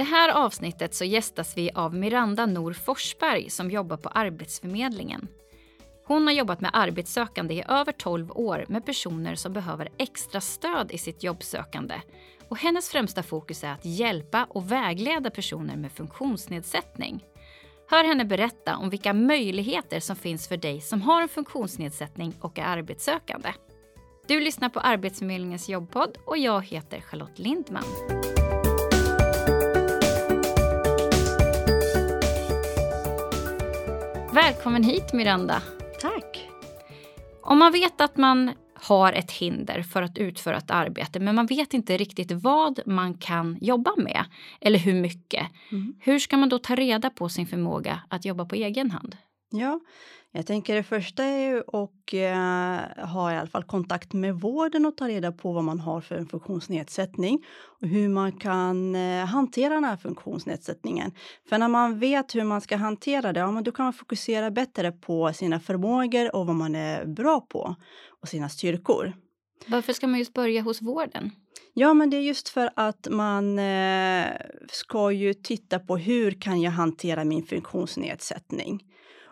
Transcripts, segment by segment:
det här avsnittet så gästas vi av Miranda Nor Forsberg som jobbar på Arbetsförmedlingen. Hon har jobbat med arbetssökande i över 12 år med personer som behöver extra stöd i sitt jobbsökande. Och hennes främsta fokus är att hjälpa och vägleda personer med funktionsnedsättning. Hör henne berätta om vilka möjligheter som finns för dig som har en funktionsnedsättning och är arbetssökande. Du lyssnar på Arbetsförmedlingens jobbpodd och jag heter Charlotte Lindman. Välkommen hit Miranda. Tack. Om man vet att man har ett hinder för att utföra ett arbete men man vet inte riktigt vad man kan jobba med eller hur mycket. Mm. Hur ska man då ta reda på sin förmåga att jobba på egen hand? Ja, jag tänker det första är ju att eh, ha i alla fall kontakt med vården och ta reda på vad man har för en funktionsnedsättning och hur man kan eh, hantera den här funktionsnedsättningen. För när man vet hur man ska hantera det, ja, men då kan man fokusera bättre på sina förmågor och vad man är bra på och sina styrkor. Varför ska man just börja hos vården? Ja, men det är just för att man eh, ska ju titta på hur kan jag hantera min funktionsnedsättning?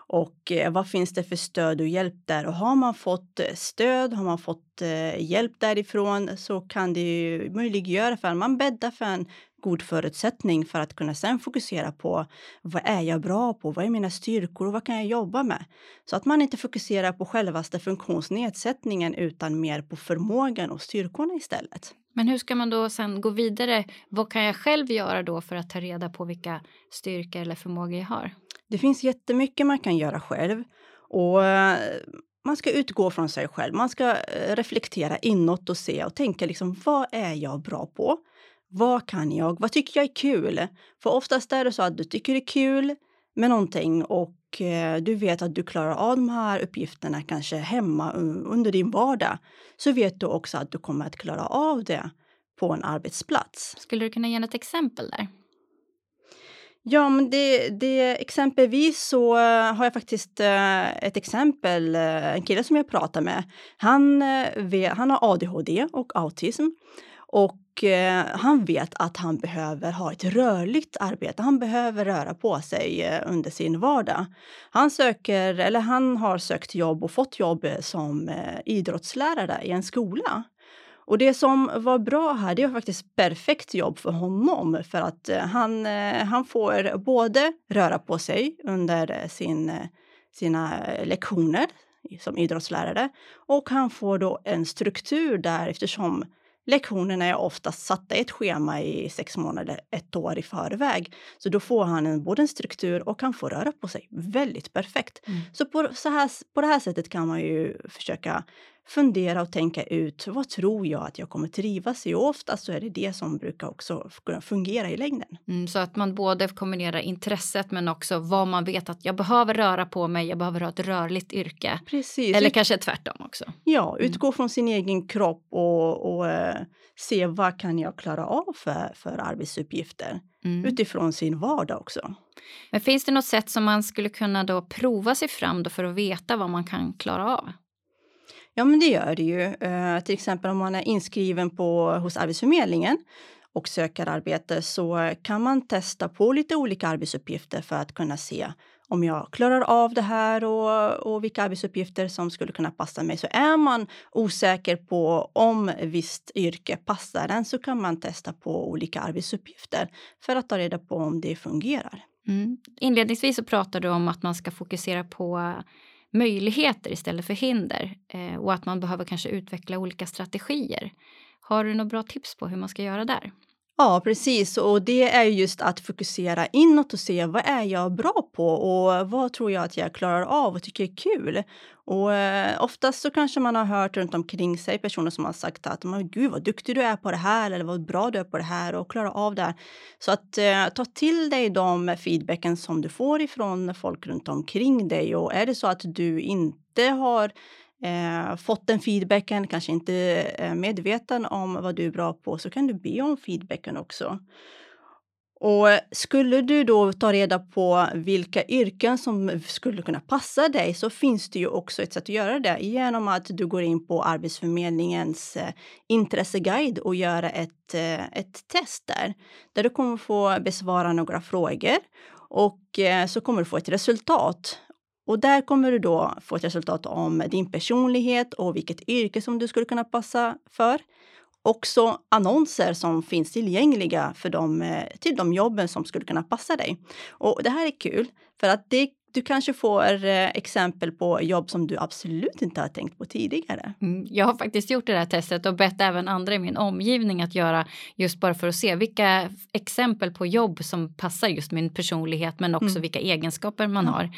Och eh, vad finns det för stöd och hjälp där? Och har man fått eh, stöd, har man fått eh, hjälp därifrån så kan det ju möjliggöra för man bäddar för en god förutsättning för att kunna sen fokusera på vad är jag bra på? Vad är mina styrkor och vad kan jag jobba med? Så att man inte fokuserar på självaste funktionsnedsättningen utan mer på förmågan och styrkorna istället. Men hur ska man då sen gå vidare? Vad kan jag själv göra då för att ta reda på vilka styrkor eller förmågor jag har? Det finns jättemycket man kan göra själv och eh, man ska utgå från sig själv. Man ska eh, reflektera inåt och se och tänka liksom vad är jag bra på? Vad kan jag? Vad tycker jag är kul? För oftast är det så att du tycker det är kul med någonting och du vet att du klarar av de här uppgifterna kanske hemma under din vardag. Så vet du också att du kommer att klara av det på en arbetsplats. Skulle du kunna ge ett exempel där? Ja, men det, det, exempelvis så uh, har jag faktiskt uh, ett exempel, en kille som jag pratar med. Han, han har ADHD och autism. Och eh, han vet att han behöver ha ett rörligt arbete. Han behöver röra på sig eh, under sin vardag. Han söker, eller han har sökt jobb och fått jobb eh, som idrottslärare i en skola. Och det som var bra här, det var faktiskt perfekt jobb för honom för att eh, han, eh, han får både röra på sig under sin, eh, sina lektioner som idrottslärare och han får då en struktur där eftersom lektionerna är oftast satta i ett schema i sex månader, ett år i förväg. Så då får han en, både en struktur och han får röra på sig väldigt perfekt. Mm. Så, på, så här, på det här sättet kan man ju försöka fundera och tänka ut vad tror jag att jag kommer trivas i? Och oftast så är det det som brukar också kunna fungera i längden. Mm, så att man både kombinerar intresset men också vad man vet att jag behöver röra på mig, jag behöver ha ett rörligt yrke. Precis. Eller kanske tvärtom också. Ja, mm. utgå mm. från sin egen kropp och, och uh, se vad kan jag klara av för, för arbetsuppgifter mm. utifrån sin vardag också. Men finns det något sätt som man skulle kunna då prova sig fram då för att veta vad man kan klara av? Ja, men det gör det ju. Uh, till exempel om man är inskriven på, hos Arbetsförmedlingen och söker arbete så kan man testa på lite olika arbetsuppgifter för att kunna se om jag klarar av det här och, och vilka arbetsuppgifter som skulle kunna passa mig. Så är man osäker på om visst yrke passar en så kan man testa på olika arbetsuppgifter för att ta reda på om det fungerar. Mm. Inledningsvis så pratar du om att man ska fokusera på möjligheter istället för hinder eh, och att man behöver kanske utveckla olika strategier. Har du några bra tips på hur man ska göra där? Ja, precis. Och det är just att fokusera inåt och se vad är jag bra på och vad tror jag att jag klarar av och tycker är kul. Och eh, oftast så kanske man har hört runt omkring sig personer som har sagt att men gud vad duktig du är på det här eller vad bra du är på det här och klarar av det här. Så att eh, ta till dig de feedbacken som du får ifrån folk runt omkring dig och är det så att du inte har eh, fått den feedbacken, kanske inte är medveten om vad du är bra på, så kan du be om feedbacken också. Och skulle du då ta reda på vilka yrken som skulle kunna passa dig så finns det ju också ett sätt att göra det genom att du går in på Arbetsförmedlingens eh, intresseguide och gör ett, eh, ett test där. Där du kommer få besvara några frågor och så kommer du få ett resultat. Och där kommer du då få ett resultat om din personlighet och vilket yrke som du skulle kunna passa för också annonser som finns tillgängliga för dem, eh, till de jobben som skulle kunna passa dig. Och det här är kul för att det du kanske får eh, exempel på jobb som du absolut inte har tänkt på tidigare. Mm, jag har faktiskt gjort det här testet och bett även andra i min omgivning att göra just bara för att se vilka exempel på jobb som passar just min personlighet men också mm. vilka egenskaper man mm. har.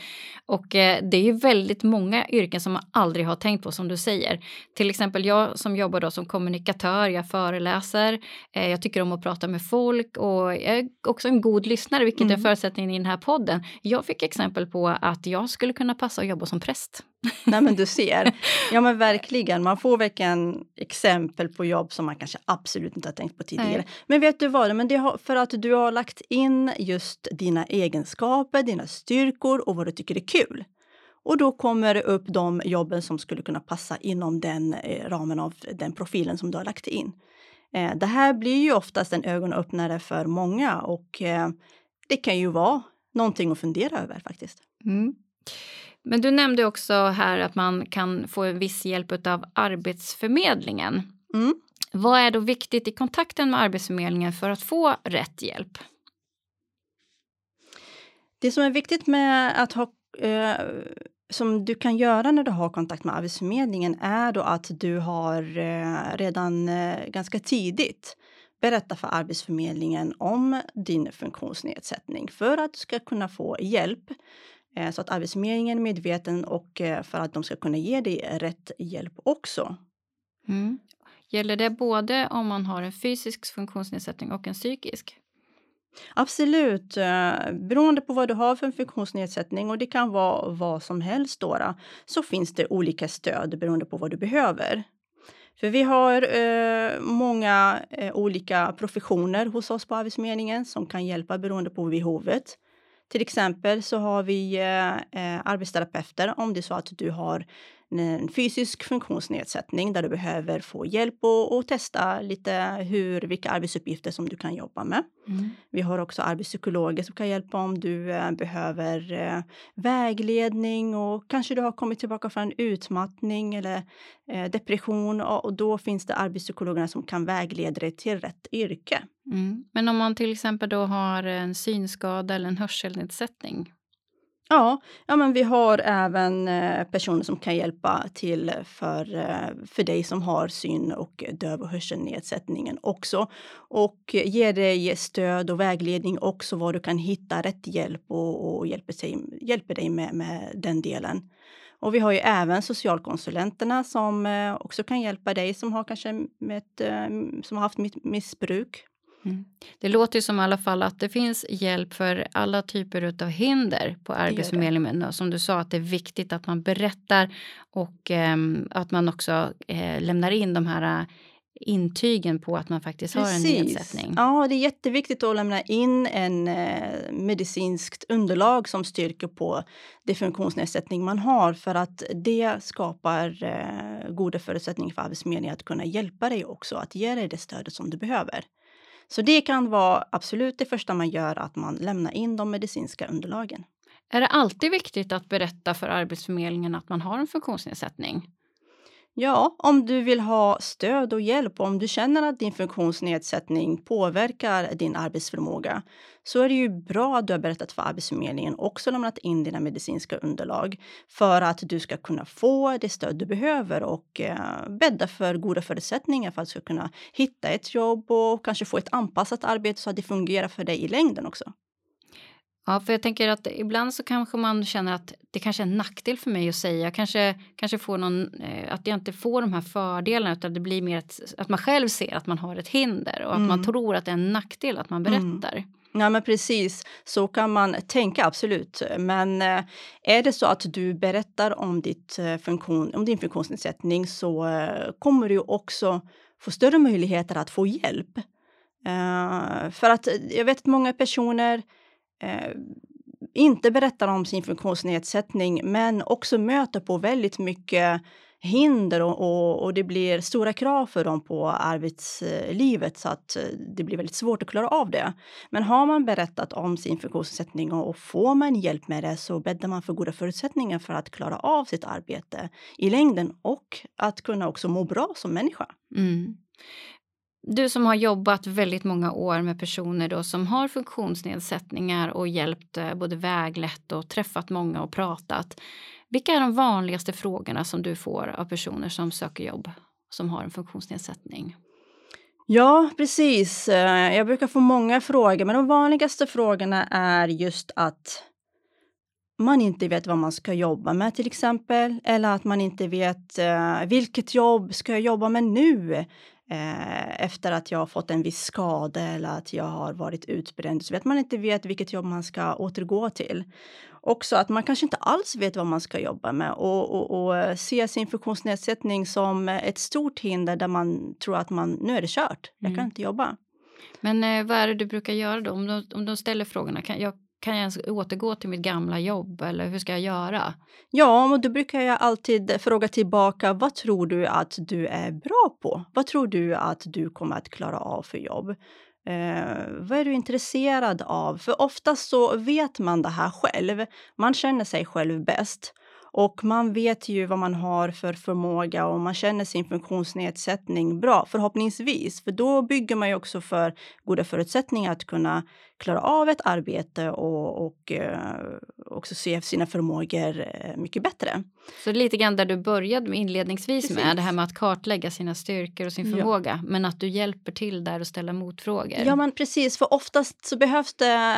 Och eh, det är ju väldigt många yrken som man aldrig har tänkt på som du säger. Till exempel jag som jobbar då som kommunikatör, jag föreläser, eh, jag tycker om att prata med folk och jag är också en god lyssnare vilket mm. är förutsättningen i den här podden. Jag fick exempel på att jag skulle kunna passa att jobba som präst. Nej men du ser. Ja men verkligen, man får verkligen exempel på jobb som man kanske absolut inte har tänkt på tidigare. Nej. Men vet du vad, men det har, för att du har lagt in just dina egenskaper, dina styrkor och vad du tycker är kul. Och då kommer det upp de jobben som skulle kunna passa inom den eh, ramen av den profilen som du har lagt in. Eh, det här blir ju oftast en ögonöppnare för många och eh, det kan ju vara någonting att fundera över faktiskt. Mm. Men du nämnde också här att man kan få en viss hjälp av Arbetsförmedlingen. Mm. Vad är då viktigt i kontakten med Arbetsförmedlingen för att få rätt hjälp? Det som är viktigt med att ha eh, som du kan göra när du har kontakt med Arbetsförmedlingen är då att du har eh, redan eh, ganska tidigt berätta för Arbetsförmedlingen om din funktionsnedsättning för att du ska kunna få hjälp eh, så att Arbetsförmedlingen är medveten och eh, för att de ska kunna ge dig rätt hjälp också. Mm. Gäller det både om man har en fysisk funktionsnedsättning och en psykisk? Absolut, eh, beroende på vad du har för en funktionsnedsättning och det kan vara vad som helst då, så finns det olika stöd beroende på vad du behöver. För vi har eh, många eh, olika professioner hos oss på Arbetsförmedlingen som kan hjälpa beroende på behovet. Till exempel så har vi eh, eh arbetsterapeuter om det är så att du har en fysisk funktionsnedsättning där du behöver få hjälp och, och testa lite hur, vilka arbetsuppgifter som du kan jobba med. Mm. Vi har också arbetspsykologer som kan hjälpa om du eh, behöver eh, vägledning och kanske du har kommit tillbaka från en utmattning eller eh, depression och, och, då finns det arbetspsykologerna som kan vägleda dig till rätt yrke. Mm. Men om man till exempel då har en synskada eller en hörselnedsättning, Ja, ja men vi har även eh, personer som kan hjälpa till för, eh, för dig som har syn och döv och hörselnedsättningen också. Och ger dig stöd och vägledning också var du kan hitta rätt hjälp och, och hjälper, sig, hjälper dig med, med den delen. Och vi har ju även socialkonsulenterna som eh, också kan hjälpa dig som har kanske med ett, som har haft missbruk Mm. Det låter ju som i alla fall att det finns hjälp för alla typer av hinder på Arbetsförmedlingen. Som du sa, att det är viktigt att man berättar och eh, att man också eh, lämnar in de här eh, intygen på att man faktiskt Precis. har en nedsättning. Ja, det är jätteviktigt att lämna in en eh, medicinskt underlag som styrker på det funktionsnedsättning man har för att det skapar eh, goda förutsättningar för Arbetsförmedlingen att kunna hjälpa dig också, att ge dig det stödet som du behöver. Så det kan vara absolut det första man gör, att man lämnar in de medicinska underlagen. Är det alltid viktigt att berätta för Arbetsförmedlingen att man har en funktionsnedsättning? Ja, om du vill ha stöd och hjälp och om du känner att din funktionsnedsättning påverkar din arbetsförmåga så är det ju bra att du har berättat för Arbetsförmedlingen och också lämnat in dina medicinska underlag för att du ska kunna få det stöd du behöver och eh, bädda för goda förutsättningar för att du ska kunna hitta ett jobb och kanske få ett anpassat arbete så att det fungerar för dig i längden också. Ja, för jag tänker att ibland så kanske man känner att det kanske är en nackdel för mig att säga. Kanske, kanske får någon, eh, att jag inte får de här fördelarna utan det blir mer ett, att man själv ser att man har ett hinder och att mm. man tror att det är en nackdel att man mm. berättar. Mm. Ja, men precis. Så kan man tänka, absolut. Men eh, är det så att du berättar om, ditt eh, funktion, om din funktionsnedsättning så kommer du också få större möjligheter att få hjälp. För att jag vet att många personer eh, inte berättar om sin funktionsnedsättning men också möter på väldigt mycket hinder och, och, och, det blir stora krav för dem på arbetslivet så att eh, det blir väldigt svårt att klara av det. Men har man berättat om sin funktionsnedsättning och, och får man hjälp med det så bäddar man för goda förutsättningar för att klara av sitt arbete i längden och att kunna också må bra som människa. Mm. Du som har jobbat väldigt många år med personer då som har funktionsnedsättningar och hjälpt eh, både väglett och träffat många och pratat. Vilka är de vanligaste frågorna som du får av personer som söker jobb som har en funktionsnedsättning? Ja, precis. Eh, jag brukar få många frågor, men de vanligaste frågorna är just att man inte vet vad man ska jobba med till exempel. Eller att man inte vet uh, vilket jobb ska jag jobba med nu? Uh, efter att jag har fått en viss skada eller att jag har varit utbränd. Så vet man inte vet vilket jobb man ska återgå till också att man kanske inte alls vet vad man ska jobba med och, och, och ser sin funktionsnedsättning som ett stort hinder där man tror att man, nu är det kört, jag kan mm. inte jobba. Men eh, vad är det du brukar göra då? Om de, om de ställer frågorna, kan jag, kan jag ens återgå till mitt gamla jobb eller hur ska jag göra? Ja, och då brukar jag alltid fråga tillbaka. Vad tror du att du är bra på? Vad tror du att du kommer att klara av för jobb? Eh, vad är du intresserad av? För oftast så vet man det här själv. Man känner sig själv bäst. Och man vet ju vad man har för förmåga och man känner sin funktionsnedsättning bra, förhoppningsvis. För då bygger man ju också för goda förutsättningar att kunna klara av ett arbete och, och eh, också se sina förmågor eh, mycket bättre. Så lite grann där du började inledningsvis Precis. med det här med att kartlägga sina styrkor och sin förmåga, ja. men att du hjälper till där och ställa motfrågor. Ja, men precis, för oftast så behövs det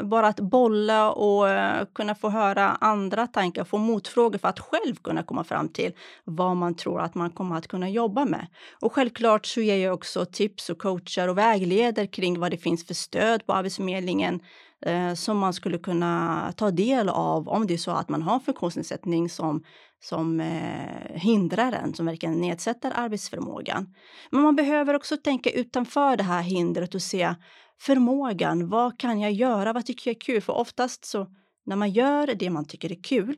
uh, bara att bolla och kunna få höra andra tankar, få motfrågor för att själv kunna komma fram till vad man tror att man kommer att kunna jobba med. Och självklart så ger jag också tips och coachar och vägleder kring vad det finns för stöd på Arbetsförmedlingen eh, som man skulle kunna ta del av om det är så att man har funktionsnedsättning som, som eh, hindrar en, som verkligen nedsätter arbetsförmågan. Men man behöver också tänka utanför det här hindret och se förmågan. Vad kan jag göra? Vad tycker jag är kul? För oftast så när man gör det man tycker är kul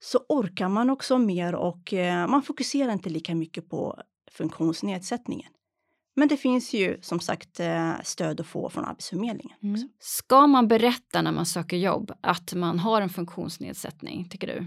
så orkar man också mer och eh, man fokuserar inte lika mycket på funktionsnedsättningen. Men det finns ju som sagt eh, stöd att få från Arbetsförmedlingen. Mm. Ska man berätta när man söker jobb att man har en funktionsnedsättning, tycker du?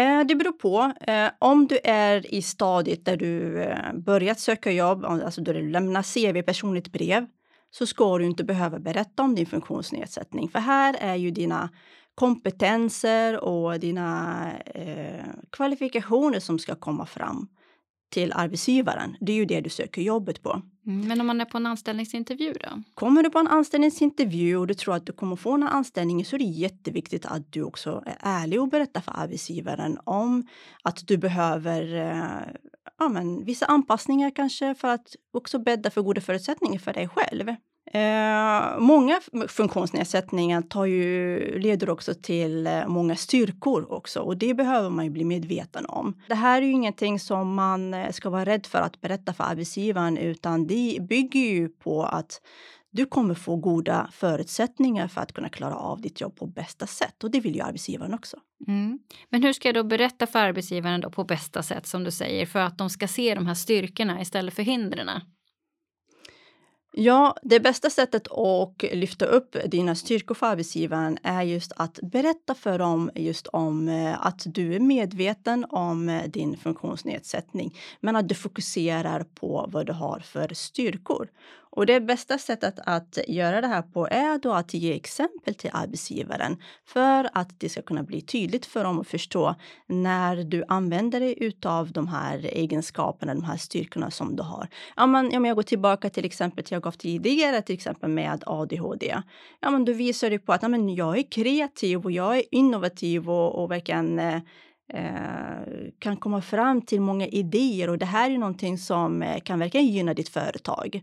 Eh, det beror på. Eh, om du är i stadiet där du börjat söka jobb, alltså då du lämnar CV, personligt brev, så ska du inte behöva berätta om din funktionsnedsättning. För här är ju dina kompetenser och dina eh, kvalifikationer som ska komma fram till arbetsgivaren. Det är ju det du söker jobbet på. Mm, men om man är på en anställningsintervju då? Kommer du på en anställningsintervju och du tror att du kommer få en anställning så är det jätteviktigt att du också är ärlig och berättar för arbetsgivaren om att du behöver eh, ja, men, vissa anpassningar kanske för att också bädda för goda förutsättningar för dig själv. Eh, många funktionsnedsättningar tar ju, leder också till eh, många styrkor också och det behöver man ju bli medveten om. Det här är ju ingenting som man eh, ska vara rädd för att berätta för arbetsgivaren utan det bygger ju på att du kommer få goda förutsättningar för att kunna klara av ditt jobb på bästa sätt och det vill ju arbetsgivaren också. Mm. Men hur ska jag då berätta för arbetsgivaren då på bästa sätt som du säger för att de ska se de här styrkorna istället för hindren? Ja, det bästa sättet att lyfta upp dina styrkor för arbetsgivaren är just att berätta för dem just om eh, att du är medveten om eh, din funktionsnedsättning, men att du fokuserar på vad du har för styrkor. Och det bästa sättet att göra det här på är då att ge exempel till arbetsgivaren för att det ska kunna bli tydligt för dem att förstå när du använder dig av de här egenskaperna, de här styrkorna som du har. Ja, men om jag går tillbaka till exempel till jag gav tidigare, till exempel med ADHD. Ja, men då visar det på att ja, men jag är kreativ och jag är innovativ och, och verkligen eh, kan komma fram till många idéer och det här är någonting som eh, kan verkligen gynna ditt företag.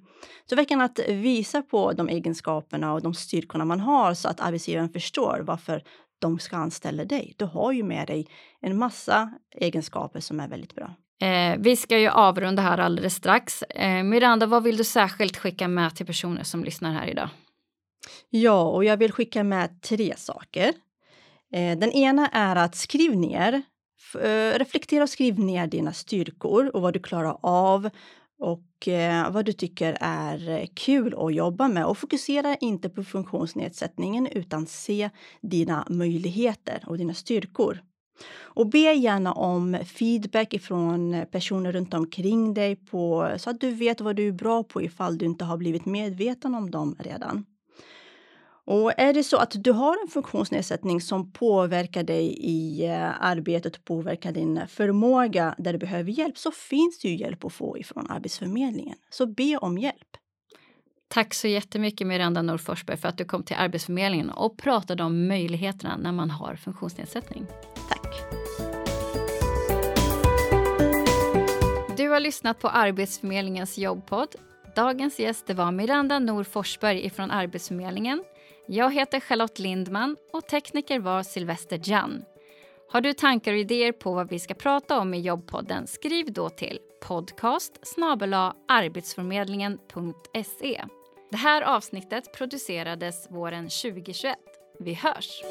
Så verkligen att visa på de egenskaperna och de styrkorna man har så att arbetsgivaren förstår varför de ska anställa dig. Du har ju med dig en massa egenskaper som är väldigt bra. Eh, vi ska ju avrunda här alldeles strax. Eh, Miranda, vad vill du särskilt skicka med till personer som lyssnar här idag? Ja, och jag vill skicka med tre saker. Eh, den ena är att skriv ner, eh, Eh, reflektera och skriv ner dina styrkor och vad du klarar av och eh, vad du tycker är eh, kul att jobba med. Och fokusera inte på funktionsnedsättningen utan se dina möjligheter och dina styrkor. Och be gärna om feedback ifrån personer runt omkring dig på, så att du vet vad du är bra på ifall du inte har blivit medveten om dem redan. Och är det så att du har en funktionsnedsättning som påverkar dig i eh, arbetet och påverkar din förmåga där du behöver hjälp så finns det ju hjälp att få ifrån Arbetsförmedlingen. Så be om hjälp. Tack så jättemycket Miranda Nordforsberg för att du kom till Arbetsförmedlingen och pratade om möjligheterna när man har funktionsnedsättning. Tack. Du har lyssnat på Arbetsförmedlingens jobbpodd. Dagens gäst var Miranda Nor Forsberg från Arbetsförmedlingen. Jag heter Charlotte Lindman och tekniker var Sylvester Jan. Har du tankar och idéer på vad vi ska prata om i jobbpodden skriv då till podcast arbetsförmedlingen.se. Det här avsnittet producerades våren 2021. Vi hörs!